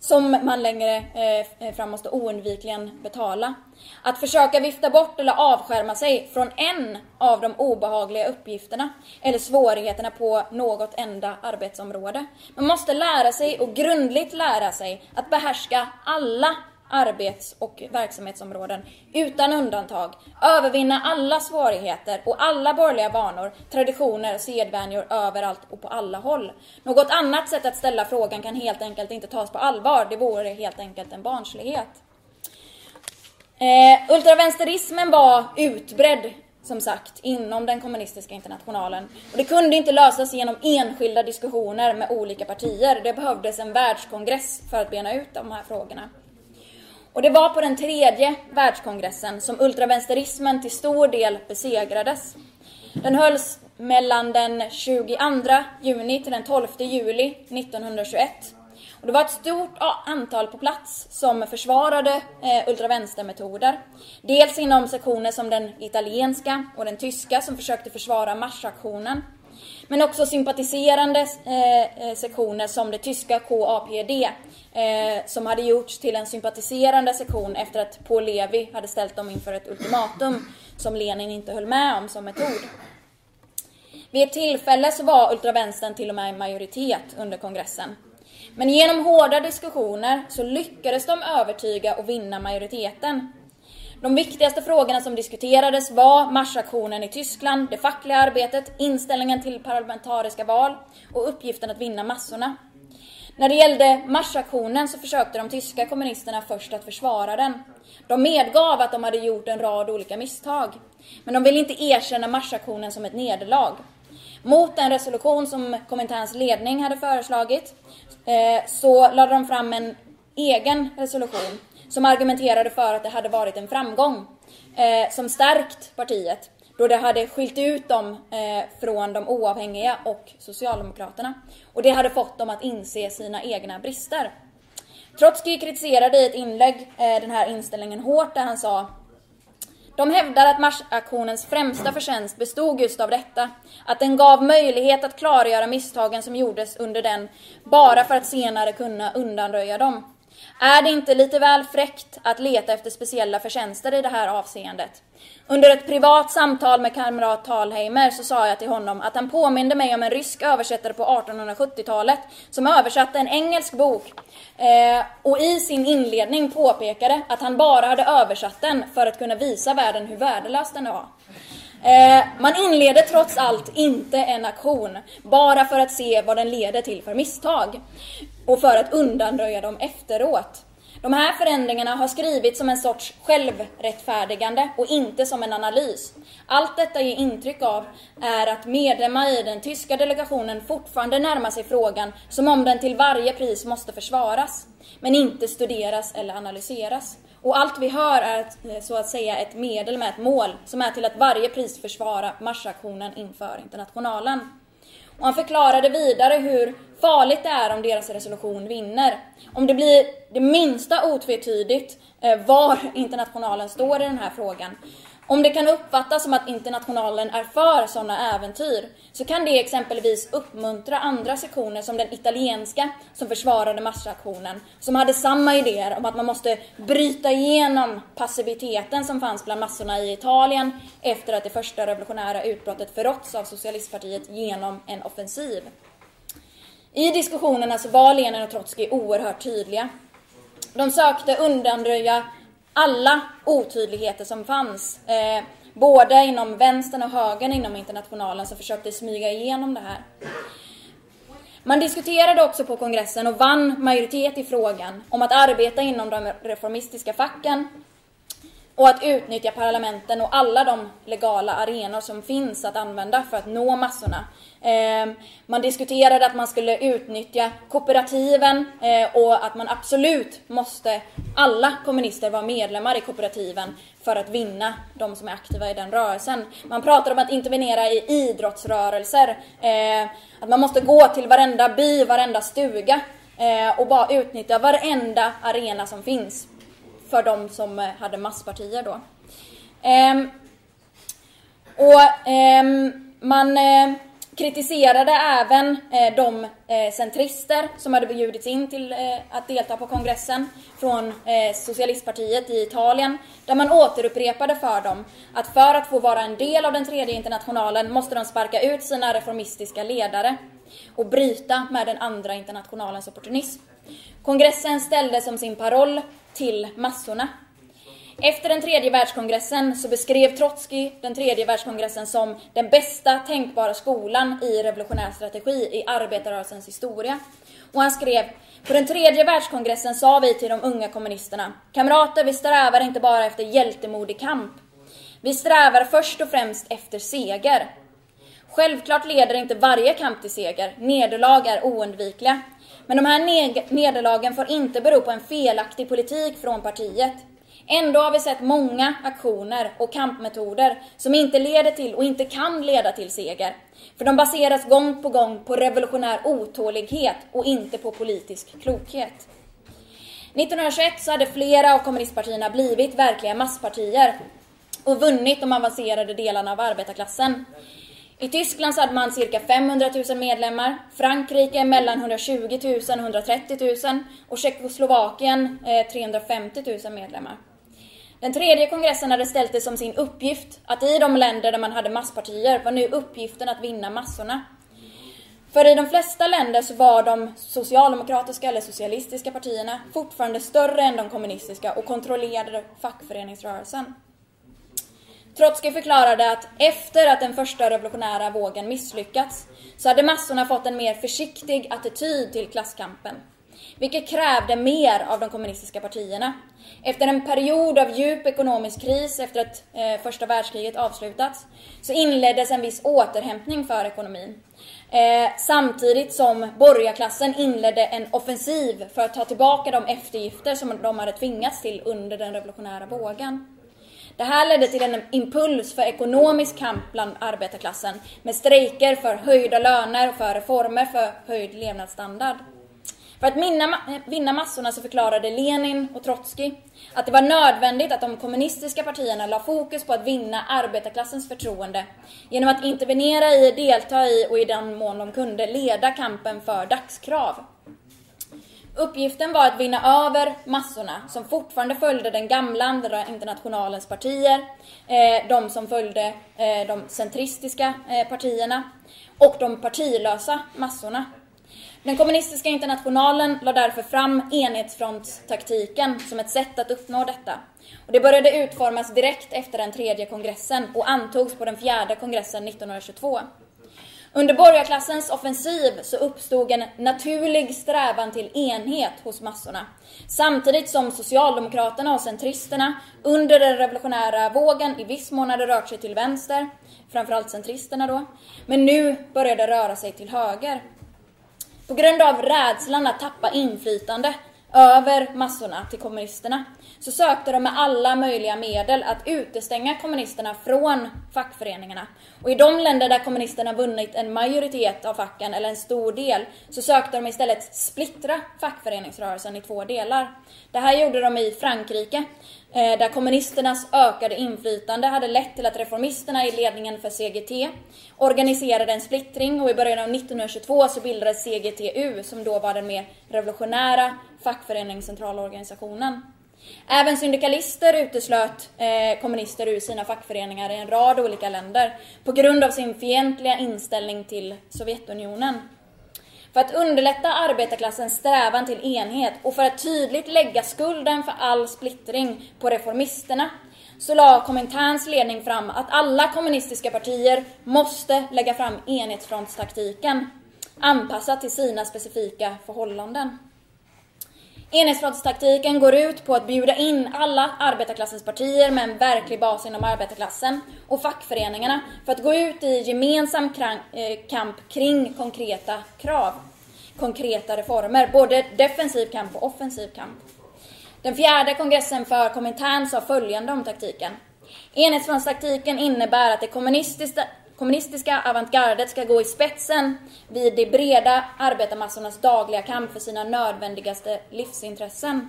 som man längre eh, fram måste oundvikligen betala. Att försöka vifta bort eller avskärma sig från en av de obehagliga uppgifterna eller svårigheterna på något enda arbetsområde. Man måste lära sig och grundligt lära sig att behärska alla arbets och verksamhetsområden utan undantag, övervinna alla svårigheter och alla borgerliga vanor, traditioner och sedvänjor överallt och på alla håll. Något annat sätt att ställa frågan kan helt enkelt inte tas på allvar, det vore helt enkelt en barnslighet. Eh, ultravänsterismen var utbredd som sagt, inom den kommunistiska internationalen. Och det kunde inte lösas genom enskilda diskussioner med olika partier. Det behövdes en världskongress för att bena ut de här frågorna. Och det var på den tredje världskongressen som ultravänsterismen till stor del besegrades. Den hölls mellan den 22 juni till den 12 juli 1921 och det var ett stort antal på plats som försvarade eh, ultravänstermetoder. Dels inom sektioner som den italienska och den tyska som försökte försvara marsaktionen. Men också sympatiserande eh, eh, sektioner som det tyska KAPD eh, som hade gjorts till en sympatiserande sektion efter att Paul Levi hade ställt dem inför ett ultimatum som Lenin inte höll med om som metod. Vid ett tillfälle så var ultravänstern till och med i majoritet under kongressen. Men genom hårda diskussioner så lyckades de övertyga och vinna majoriteten. De viktigaste frågorna som diskuterades var marsaktionen i Tyskland, det fackliga arbetet, inställningen till parlamentariska val och uppgiften att vinna massorna. När det gällde marsaktionen så försökte de tyska kommunisterna först att försvara den. De medgav att de hade gjort en rad olika misstag. Men de ville inte erkänna marsaktionen som ett nederlag. Mot den resolution som Kominterns ledning hade föreslagit eh, så lade de fram en egen resolution som argumenterade för att det hade varit en framgång eh, som stärkt partiet då det hade skilt ut dem eh, från de oavhängiga och Socialdemokraterna. Och det hade fått dem att inse sina egna brister. Trotsky kritiserade i ett inlägg eh, den här inställningen hårt där han sa de hävdar att marsaktionens främsta förtjänst bestod just av detta, att den gav möjlighet att klargöra misstagen som gjordes under den, bara för att senare kunna undanröja dem. Är det inte lite väl fräckt att leta efter speciella förtjänster i det här avseendet? Under ett privat samtal med kamrat Talheimer så sa jag till honom att han påminde mig om en rysk översättare på 1870-talet som översatte en engelsk bok eh, och i sin inledning påpekade att han bara hade översatt den för att kunna visa världen hur värdelös den var. Eh, man inleder trots allt inte en aktion bara för att se vad den leder till för misstag och för att undanröja dem efteråt. De här förändringarna har skrivits som en sorts självrättfärdigande och inte som en analys. Allt detta ger intryck av är att medlemmar i den tyska delegationen fortfarande närmar sig frågan som om den till varje pris måste försvaras, men inte studeras eller analyseras. Och allt vi hör är eh, så att säga ett medel med ett mål som är till att varje pris försvara marsaktionen inför internationalen. Och han förklarade vidare hur farligt det är om deras resolution vinner. Om det blir det minsta otvetydigt eh, var [laughs] internationalen står i den här frågan om det kan uppfattas som att internationalen är för sådana äventyr så kan det exempelvis uppmuntra andra sektioner som den italienska som försvarade massaktionen som hade samma idéer om att man måste bryta igenom passiviteten som fanns bland massorna i Italien efter att det första revolutionära utbrottet förråtts av socialistpartiet genom en offensiv. I diskussionerna så var Lenin och Trotskij oerhört tydliga. De sökte undanröja alla otydligheter som fanns. Eh, både inom vänstern och högern inom internationalen som försökte smyga igenom det här. Man diskuterade också på kongressen och vann majoritet i frågan om att arbeta inom de reformistiska facken och att utnyttja parlamenten och alla de legala arenor som finns att använda för att nå massorna. Ehm, man diskuterade att man skulle utnyttja kooperativen eh, och att man absolut måste, alla kommunister vara medlemmar i kooperativen för att vinna de som är aktiva i den rörelsen. Man pratade om att intervenera i idrottsrörelser, eh, att man måste gå till varenda by, varenda stuga eh, och bara utnyttja varenda arena som finns för de som eh, hade masspartier då. Ehm, och ehm, man eh, kritiserade även eh, de eh, centrister som hade bjudits in till eh, att delta på kongressen från eh, socialistpartiet i Italien, där man återupprepade för dem att för att få vara en del av den tredje internationalen måste de sparka ut sina reformistiska ledare och bryta med den andra internationalens opportunism. Kongressen ställde som sin paroll till massorna. Efter den tredje världskongressen så beskrev Trotskij den tredje världskongressen som den bästa tänkbara skolan i revolutionär strategi i arbetarrörelsens historia. Och han skrev på den tredje världskongressen sa vi till de unga kommunisterna, kamrater, vi strävar inte bara efter hjältemodig kamp. Vi strävar först och främst efter seger. Självklart leder inte varje kamp till seger. Nederlag är oundvikliga. Men de här nederlagen får inte bero på en felaktig politik från partiet. Ändå har vi sett många aktioner och kampmetoder som inte leder till och inte kan leda till seger. För de baseras gång på gång på revolutionär otålighet och inte på politisk klokhet. 1921 så hade flera av kommunistpartierna blivit verkliga masspartier och vunnit de avancerade delarna av arbetarklassen. I Tyskland så hade man cirka 500 000 medlemmar, Frankrike mellan 120 000 och 130 000 och Tjeckoslovakien eh, 350 000 medlemmar. Den tredje kongressen hade ställt det som sin uppgift att i de länder där man hade masspartier var nu uppgiften att vinna massorna. För i de flesta länder så var de socialdemokratiska eller socialistiska partierna fortfarande större än de kommunistiska och kontrollerade fackföreningsrörelsen. Trotskij förklarade att efter att den första revolutionära vågen misslyckats så hade massorna fått en mer försiktig attityd till klasskampen vilket krävde mer av de kommunistiska partierna. Efter en period av djup ekonomisk kris efter att eh, första världskriget avslutats så inleddes en viss återhämtning för ekonomin. Eh, samtidigt som borgarklassen inledde en offensiv för att ta tillbaka de eftergifter som de hade tvingats till under den revolutionära vågen. Det här ledde till en impuls för ekonomisk kamp bland arbetarklassen med strejker för höjda löner och för reformer för höjd levnadsstandard. För att minna, vinna massorna så förklarade Lenin och Trotskij att det var nödvändigt att de kommunistiska partierna la fokus på att vinna arbetarklassens förtroende genom att intervenera i, delta i och i den mån de kunde leda kampen för dagskrav. Uppgiften var att vinna över massorna som fortfarande följde den gamla andra internationalens partier, eh, de som följde eh, de centristiska eh, partierna och de partilösa massorna. Den kommunistiska internationalen la därför fram enhetsfrontstaktiken som ett sätt att uppnå detta. Och det började utformas direkt efter den tredje kongressen och antogs på den fjärde kongressen 1922. Under borgarklassens offensiv så uppstod en naturlig strävan till enhet hos massorna. Samtidigt som Socialdemokraterna och centristerna under den revolutionära vågen i viss mån hade rört sig till vänster, framförallt centristerna då, men nu började röra sig till höger. På grund av rädslan att tappa inflytande över massorna till kommunisterna så sökte de med alla möjliga medel att utestänga kommunisterna från fackföreningarna. Och i de länder där kommunisterna vunnit en majoritet av facken, eller en stor del, så sökte de istället splittra fackföreningsrörelsen i två delar. Det här gjorde de i Frankrike, Eh, där kommunisternas ökade inflytande hade lett till att reformisterna i ledningen för CGT organiserade en splittring och i början av 1922 så bildades CGTU som då var den mer revolutionära fackföreningscentralorganisationen. Även syndikalister uteslöt eh, kommunister ur sina fackföreningar i en rad olika länder på grund av sin fientliga inställning till Sovjetunionen. För att underlätta arbetarklassens strävan till enhet och för att tydligt lägga skulden för all splittring på reformisterna så la Kominterns ledning fram att alla kommunistiska partier måste lägga fram enhetsfrontstaktiken anpassad till sina specifika förhållanden. Enhetsfrontstaktiken går ut på att bjuda in alla arbetarklassens partier med en verklig bas inom arbetarklassen och fackföreningarna för att gå ut i gemensam eh, kamp kring konkreta krav. Konkreta reformer, både defensiv kamp och offensiv kamp. Den fjärde kongressen för Komintern sa följande om taktiken. Enhetsfrontstaktiken innebär att det kommunistiska, kommunistiska avantgardet ska gå i spetsen vid de breda arbetarmassornas dagliga kamp för sina nödvändigaste livsintressen.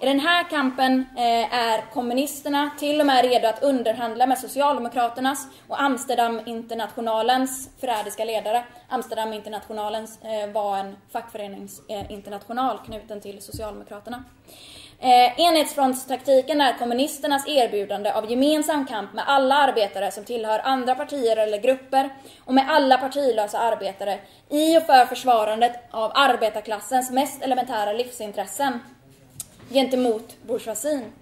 I den här kampen eh, är kommunisterna till och med redo att underhandla med Socialdemokraternas och Amsterdam-internationalens förrädiska ledare. Amsterdaminternationalen eh, var en fackföreningsinternational knuten till Socialdemokraterna. Eh, enhetsfrontstaktiken är kommunisternas erbjudande av gemensam kamp med alla arbetare som tillhör andra partier eller grupper och med alla partilösa arbetare i och för försvarandet av arbetarklassens mest elementära livsintressen. gentemot bourgeoisien.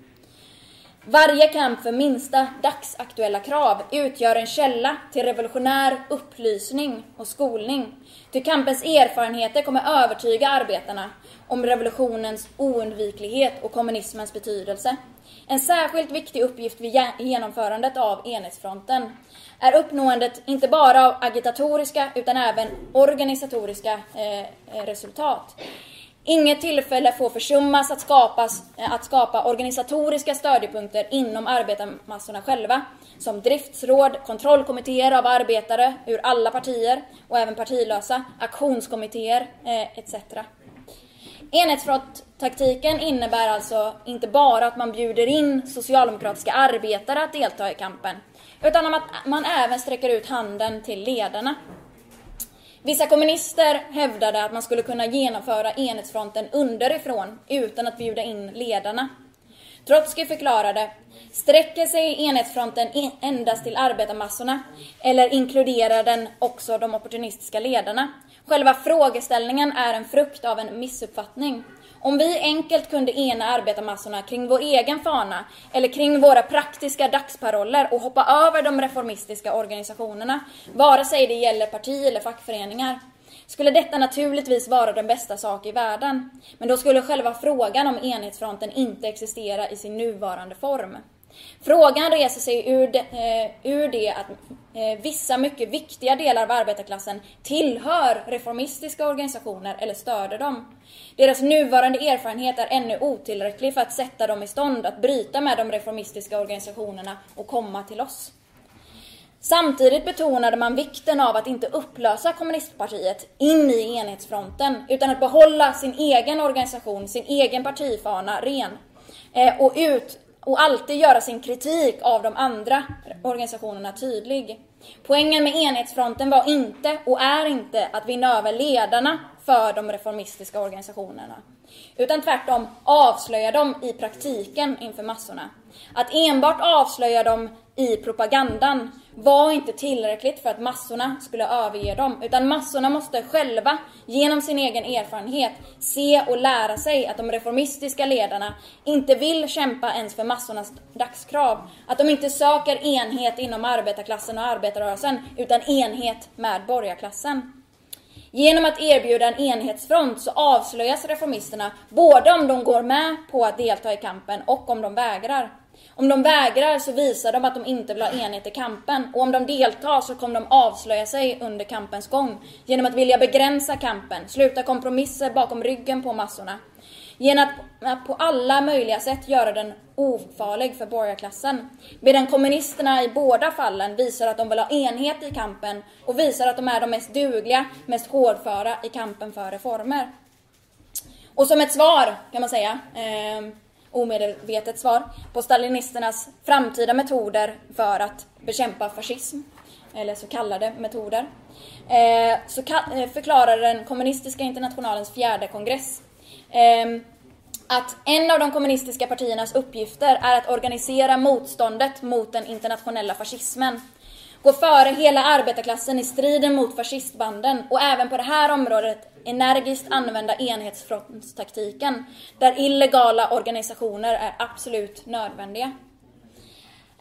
Varje kamp för minsta dagsaktuella krav utgör en källa till revolutionär upplysning och skolning. Ty kampens erfarenheter kommer övertyga arbetarna om revolutionens oundviklighet och kommunismens betydelse. En särskilt viktig uppgift vid genomförandet av enhetsfronten är uppnåendet inte bara av agitatoriska utan även organisatoriska eh, resultat. Inget tillfälle får försummas att, skapas, eh, att skapa organisatoriska stödjepunkter inom arbetarmassorna själva, som driftsråd, kontrollkommittéer av arbetare ur alla partier och även partilösa, aktionskommittéer eh, etc. Enhetsfronttaktiken innebär alltså inte bara att man bjuder in socialdemokratiska arbetare att delta i kampen, utan att man även sträcker ut handen till ledarna Vissa kommunister hävdade att man skulle kunna genomföra enhetsfronten underifrån utan att bjuda in ledarna. Trotskij förklarade, sträcker sig enhetsfronten endast till arbetarmassorna eller inkluderar den också de opportunistiska ledarna? Själva frågeställningen är en frukt av en missuppfattning. Om vi enkelt kunde ena arbetarmassorna kring vår egen fana eller kring våra praktiska dagsparoller och hoppa över de reformistiska organisationerna, vare sig det gäller parti eller fackföreningar, skulle detta naturligtvis vara den bästa sak i världen. Men då skulle själva frågan om enhetsfronten inte existera i sin nuvarande form. Frågan reser sig ur det, eh, ur det att eh, vissa mycket viktiga delar av arbetarklassen tillhör reformistiska organisationer eller stöder dem. Deras nuvarande erfarenhet är ännu otillräcklig för att sätta dem i stånd att bryta med de reformistiska organisationerna och komma till oss. Samtidigt betonade man vikten av att inte upplösa kommunistpartiet in i enhetsfronten, utan att behålla sin egen organisation, sin egen partifana ren eh, och ut och alltid göra sin kritik av de andra organisationerna tydlig. Poängen med enhetsfronten var inte, och är inte, att vinna över ledarna för de reformistiska organisationerna. Utan tvärtom avslöja dem i praktiken inför massorna. Att enbart avslöja dem i propagandan var inte tillräckligt för att massorna skulle överge dem, utan massorna måste själva, genom sin egen erfarenhet, se och lära sig att de reformistiska ledarna inte vill kämpa ens för massornas dagskrav, att de inte söker enhet inom arbetarklassen och arbetarrörelsen, utan enhet med borgarklassen. Genom att erbjuda en enhetsfront så avslöjas reformisterna både om de går med på att delta i kampen och om de vägrar. Om de vägrar så visar de att de inte vill ha enhet i kampen och om de deltar så kommer de avslöja sig under kampens gång genom att vilja begränsa kampen, sluta kompromisser bakom ryggen på massorna. Genom att på alla möjliga sätt göra den ofarlig för borgarklassen. Medan kommunisterna i båda fallen visar att de vill ha enhet i kampen och visar att de är de mest dugliga, mest hårdföra i kampen för reformer. Och som ett svar, kan man säga, eh, omedvetet svar på stalinisternas framtida metoder för att bekämpa fascism, eller så kallade metoder, eh, så eh, förklarar den kommunistiska internationalens fjärde kongress ehm, att en av de kommunistiska partiernas uppgifter är att organisera motståndet mot den internationella fascismen gå före hela arbetarklassen i striden mot fascistbanden och även på det här området energiskt använda enhetsfrontstaktiken, där illegala organisationer är absolut nödvändiga.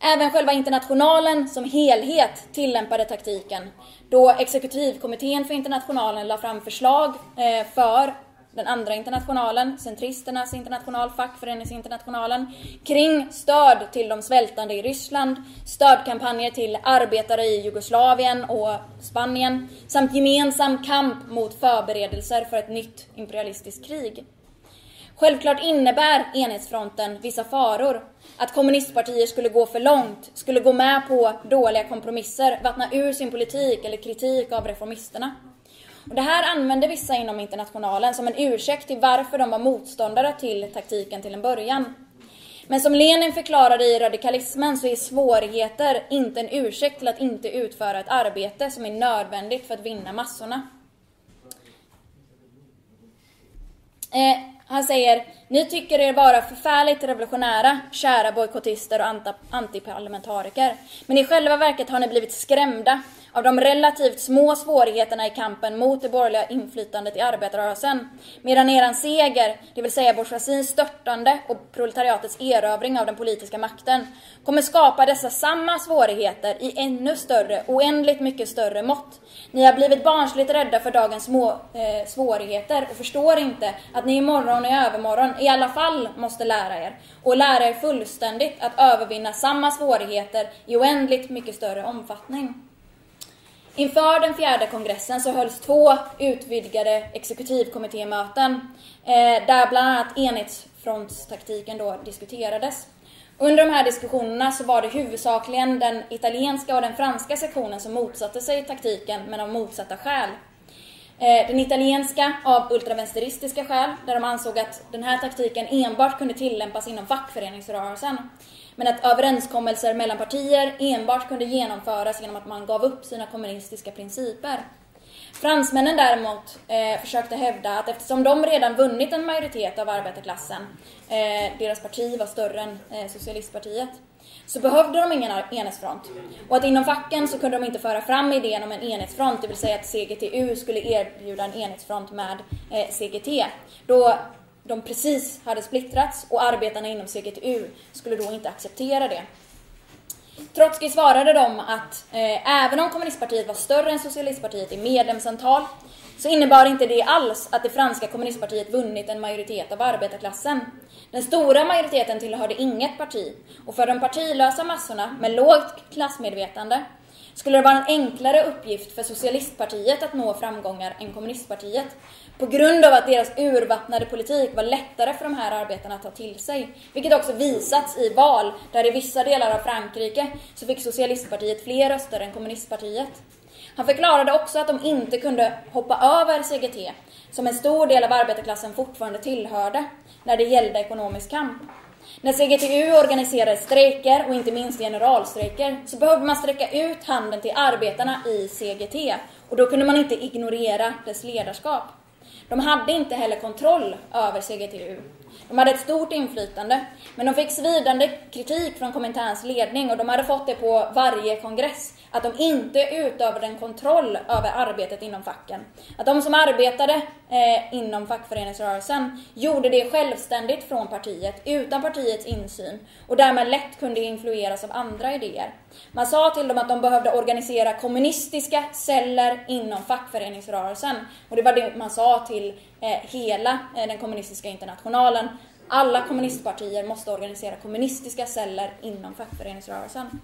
Även själva internationalen som helhet tillämpade taktiken, då exekutivkommittén för internationalen la fram förslag eh, för den andra internationalen, centristernas international, fackföreningsinternationalen, kring stöd till de svältande i Ryssland, stödkampanjer till arbetare i Jugoslavien och Spanien, samt gemensam kamp mot förberedelser för ett nytt imperialistiskt krig. Självklart innebär enhetsfronten vissa faror. Att kommunistpartier skulle gå för långt, skulle gå med på dåliga kompromisser, vattna ur sin politik eller kritik av reformisterna. Och det här använde vissa inom internationalen som en ursäkt till varför de var motståndare till taktiken till en början. Men som Lenin förklarade i radikalismen så är svårigheter inte en ursäkt till att inte utföra ett arbete som är nödvändigt för att vinna massorna. Eh, han säger, ni tycker er vara förfärligt revolutionära, kära bojkottister och antiparlamentariker. Men i själva verket har ni blivit skrämda av de relativt små svårigheterna i kampen mot det borgerliga inflytandet i arbetarrörelsen, medan eran seger, det vill säga bourgeoisiens störtande och proletariatets erövring av den politiska makten, kommer skapa dessa samma svårigheter i ännu större, oändligt mycket större mått. Ni har blivit barnsligt rädda för dagens små eh, svårigheter och förstår inte att ni imorgon och i övermorgon i alla fall måste lära er och lära er fullständigt att övervinna samma svårigheter i oändligt mycket större omfattning. Inför den fjärde kongressen så hölls två utvidgade exekutivkommittémöten eh, där bland annat enhetsfrontstaktiken då diskuterades. Under de här diskussionerna så var det huvudsakligen den italienska och den franska sektionen som motsatte sig taktiken, men av motsatta skäl. Eh, den italienska av ultravänsteristiska skäl, där de ansåg att den här taktiken enbart kunde tillämpas inom fackföreningsrörelsen. Men att överenskommelser mellan partier enbart kunde genomföras genom att man gav upp sina kommunistiska principer. Fransmännen däremot eh, försökte hävda att eftersom de redan vunnit en majoritet av arbetarklassen, eh, deras parti var större än eh, socialistpartiet, så behövde de ingen enhetsfront. Och att inom facken så kunde de inte föra fram idén om en enhetsfront, det vill säga att CGTU skulle erbjuda en enhetsfront med eh, CGT. Då de precis hade splittrats och arbetarna inom CGTU skulle då inte acceptera det. Trotskij svarade dem att eh, även om kommunistpartiet var större än socialistpartiet i medlemsantal så innebar inte det alls att det franska kommunistpartiet vunnit en majoritet av arbetarklassen. Den stora majoriteten tillhörde inget parti och för de partilösa massorna med lågt klassmedvetande skulle det vara en enklare uppgift för socialistpartiet att nå framgångar än kommunistpartiet. På grund av att deras urvattnade politik var lättare för de här arbetarna att ta till sig. Vilket också visats i val, där i vissa delar av Frankrike så fick socialistpartiet fler röster än kommunistpartiet. Han förklarade också att de inte kunde hoppa över CGT, som en stor del av arbetarklassen fortfarande tillhörde, när det gällde ekonomisk kamp. När CGTU organiserade strejker och inte minst generalstrejker så behövde man sträcka ut handen till arbetarna i CGT och då kunde man inte ignorera dess ledarskap. De hade inte heller kontroll över CGTU. De hade ett stort inflytande, men de fick svidande kritik från Kominterns ledning och de hade fått det på varje kongress att de inte utövade en kontroll över arbetet inom facken. Att de som arbetade eh, inom fackföreningsrörelsen gjorde det självständigt från partiet, utan partiets insyn och därmed lätt kunde influeras av andra idéer. Man sa till dem att de behövde organisera kommunistiska celler inom fackföreningsrörelsen och det var det man sa till Eh, hela eh, den kommunistiska internationalen. Alla kommunistpartier måste organisera kommunistiska celler inom fackföreningsrörelsen.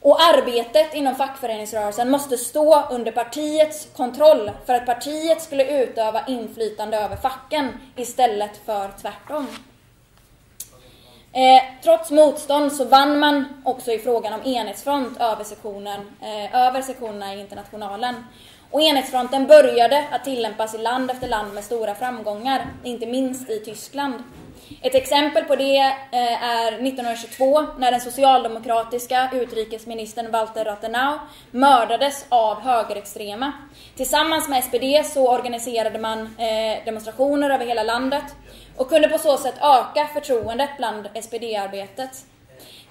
Och arbetet inom fackföreningsrörelsen måste stå under partiets kontroll för att partiet skulle utöva inflytande över facken istället för tvärtom. Eh, trots motstånd så vann man också i frågan om enhetsfront över, sektionen, eh, över sektionerna i internationalen. Och enhetsfronten började att tillämpas i land efter land med stora framgångar, inte minst i Tyskland. Ett exempel på det eh, är 1922 när den socialdemokratiska utrikesministern Walter Rathenau mördades av högerextrema. Tillsammans med SPD så organiserade man eh, demonstrationer över hela landet och kunde på så sätt öka förtroendet bland SPD-arbetet.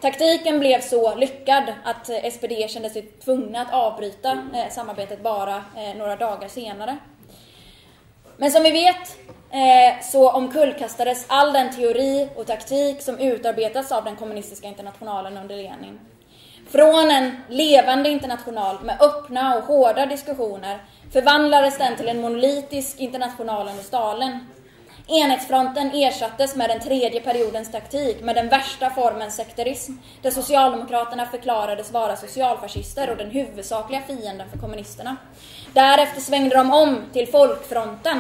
Taktiken blev så lyckad att eh, SPD kände sig tvungna att avbryta eh, samarbetet bara eh, några dagar senare. Men som vi vet eh, så omkullkastades all den teori och taktik som utarbetats av den kommunistiska internationalen under Lenin. Från en levande international med öppna och hårda diskussioner förvandlades den till en monolitisk international under Stalin. Enhetsfronten ersattes med den tredje periodens taktik med den värsta formen sekterism, där Socialdemokraterna förklarades vara socialfascister och den huvudsakliga fienden för kommunisterna. Därefter svängde de om till Folkfronten,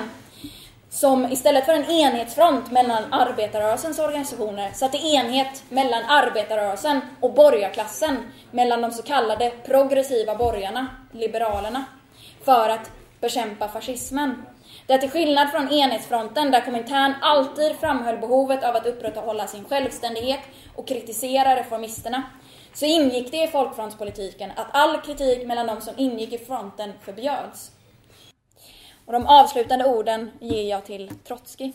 som istället för en enhetsfront mellan arbetarrörelsens organisationer satte enhet mellan arbetarrörelsen och borgarklassen, mellan de så kallade progressiva borgarna, liberalerna, för att bekämpa fascismen. Där till skillnad från enhetsfronten där Komintern alltid framhöll behovet av att upprätthålla sin självständighet och kritisera reformisterna, så ingick det i folkfrontspolitiken att all kritik mellan de som ingick i fronten förbjöds. Och de avslutande orden ger jag till Trotskij.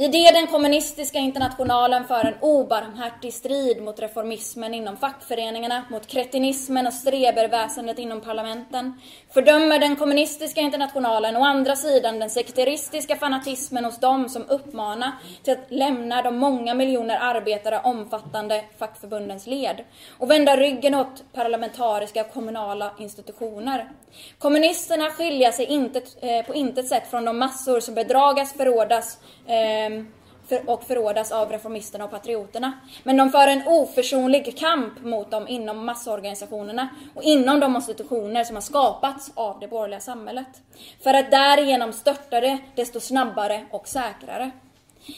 I det den kommunistiska internationalen för en obarmhärtig strid mot reformismen inom fackföreningarna, mot kretinismen och streberväsendet inom parlamenten, fördömer den kommunistiska internationalen å andra sidan den sekteristiska fanatismen hos dem som uppmanar till att lämna de många miljoner arbetare omfattande fackförbundens led och vända ryggen åt parlamentariska och kommunala institutioner. Kommunisterna skiljer sig inte, eh, på intet sätt från de massor som bedragas, förrådas eh, Ehm, och förrådas av reformisterna och patrioterna. Men de för en oförsonlig kamp mot dem inom massorganisationerna och inom de institutioner som har skapats av det borgerliga samhället. För att därigenom störta det desto snabbare och säkrare.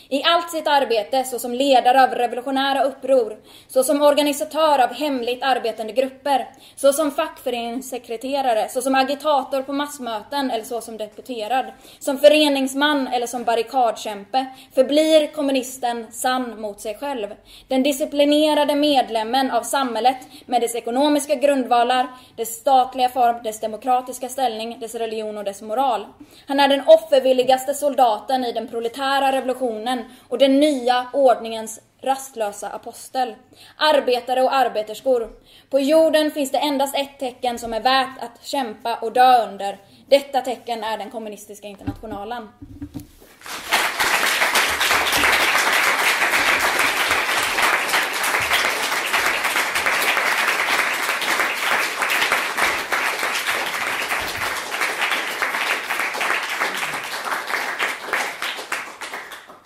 I allt sitt arbete såsom ledare av revolutionära uppror, såsom organisatör av hemligt arbetande grupper, såsom fackföreningssekreterare, såsom agitator på massmöten eller såsom deputerad, som föreningsman eller som barrikadkämpe, förblir kommunisten sann mot sig själv. Den disciplinerade medlemmen av samhället med dess ekonomiska grundvalar, dess statliga form, dess demokratiska ställning, dess religion och dess moral. Han är den offervilligaste soldaten i den proletära revolutionen revolutionen och den nya ordningens rastlösa apostel. Arbetare och arbeterskor. På jorden finns det endast ett tecken som är värt att kämpa och dö under. Detta tecken är den kommunistiska internationalen.